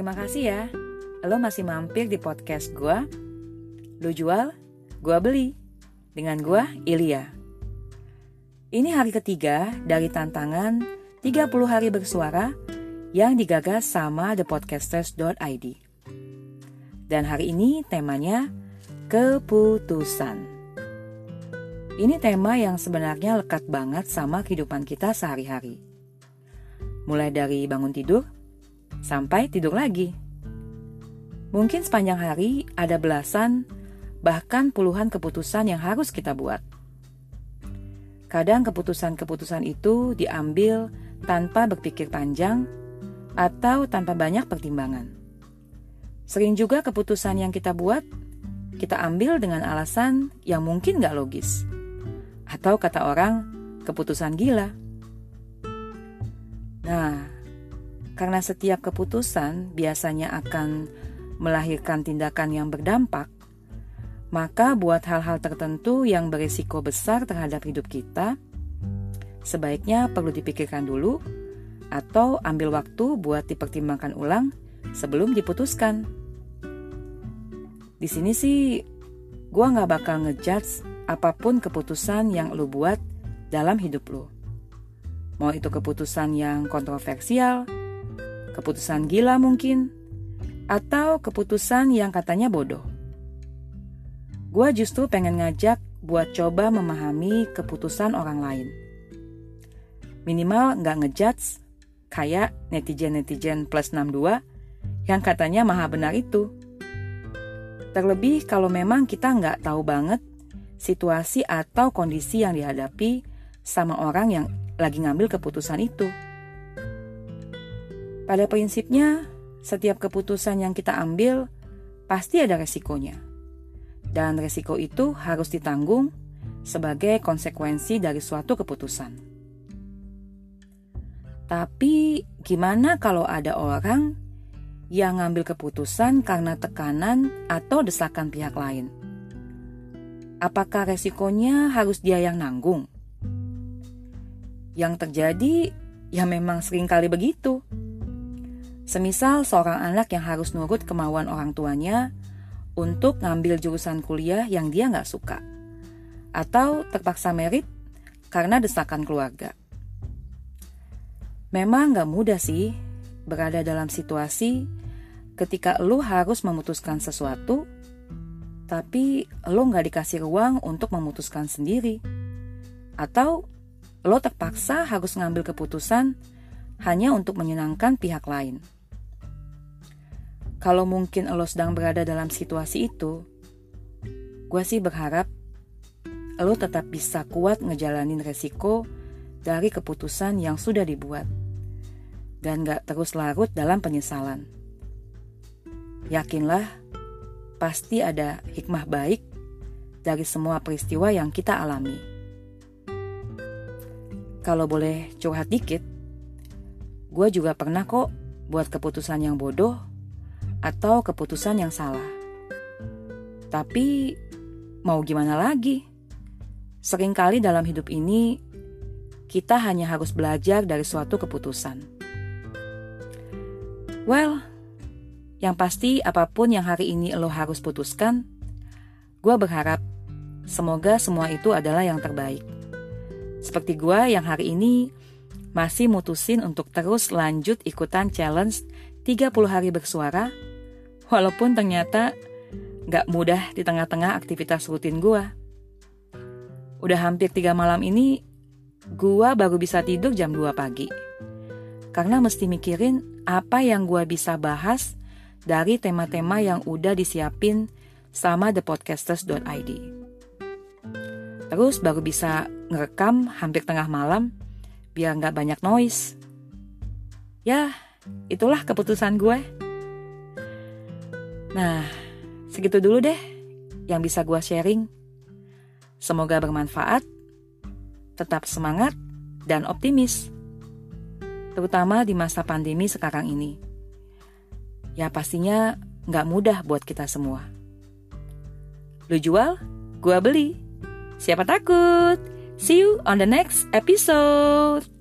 Makasih ya, lo masih mampir di podcast gue. Lo jual, gue beli. Dengan gue, Ilya. Ini hari ketiga dari tantangan 30 hari bersuara yang digagas sama thepodcasters.id. Dan hari ini temanya keputusan. Ini tema yang sebenarnya lekat banget sama kehidupan kita sehari-hari. Mulai dari bangun tidur, sampai tidur lagi. Mungkin sepanjang hari ada belasan, bahkan puluhan keputusan yang harus kita buat. Kadang keputusan-keputusan itu diambil tanpa berpikir panjang atau tanpa banyak pertimbangan. Sering juga keputusan yang kita buat, kita ambil dengan alasan yang mungkin gak logis. Atau kata orang, keputusan gila. Nah, karena setiap keputusan biasanya akan melahirkan tindakan yang berdampak, maka buat hal-hal tertentu yang berisiko besar terhadap hidup kita, sebaiknya perlu dipikirkan dulu atau ambil waktu buat dipertimbangkan ulang sebelum diputuskan. Di sini sih, gue gak bakal ngejudge apa pun keputusan yang lo buat dalam hidup lo. Mau itu keputusan yang kontroversial, keputusan gila mungkin, atau keputusan yang katanya bodoh. Gue justru pengen ngajak buat coba memahami keputusan orang lain. Minimal nggak ngejudge kayak netizen-netizen plus 62 yang katanya maha benar itu. Terlebih kalau memang kita nggak tahu banget situasi atau kondisi yang dihadapi sama orang yang lagi ngambil keputusan itu. Pada prinsipnya, setiap keputusan yang kita ambil pasti ada resikonya. Dan resiko itu harus ditanggung sebagai konsekuensi dari suatu keputusan. Tapi gimana kalau ada orang yang ngambil keputusan karena tekanan atau desakan pihak lain? Apakah resikonya harus dia yang nanggung? Yang terjadi ya memang sering kali begitu. Semisal seorang anak yang harus nurut kemauan orang tuanya untuk ngambil jurusan kuliah yang dia nggak suka. Atau terpaksa merit karena desakan keluarga. Memang nggak mudah sih berada dalam situasi ketika lo harus memutuskan sesuatu, tapi lo nggak dikasih ruang untuk memutuskan sendiri. Atau lo terpaksa harus ngambil keputusan hanya untuk menyenangkan pihak lain. Kalau mungkin lo sedang berada dalam situasi itu, gue sih berharap lo tetap bisa kuat ngejalanin resiko dari keputusan yang sudah dibuat dan gak terus larut dalam penyesalan. Yakinlah, pasti ada hikmah baik dari semua peristiwa yang kita alami. Kalau boleh curhat dikit, gue juga pernah kok buat keputusan yang bodoh atau keputusan yang salah. Tapi mau gimana lagi? Seringkali dalam hidup ini kita hanya harus belajar dari suatu keputusan. Well, yang pasti apa pun yang hari ini lo harus putuskan, gue berharap semoga semua itu adalah yang terbaik. Seperti gue yang hari ini masih mutusin untuk terus lanjut ikutan challenge 30 hari bersuara Walaupun ternyata gak mudah di tengah-tengah aktivitas rutin gue. Udah hampir tiga malam ini, gue baru bisa tidur jam 2 pagi. Karena mesti mikirin apa yang gue bisa bahas dari tema-tema yang udah disiapin sama thepodcasters.id. Terus baru bisa ngerekam hampir tengah malam biar nggak banyak noise. Ya, itulah keputusan gue. Nah, segitu dulu deh yang bisa gue sharing. Semoga bermanfaat, tetap semangat, dan optimis. Terutama di masa pandemi sekarang ini. Ya pastinya nggak mudah buat kita semua. Lu jual, gue beli. Siapa takut? See you on the next episode.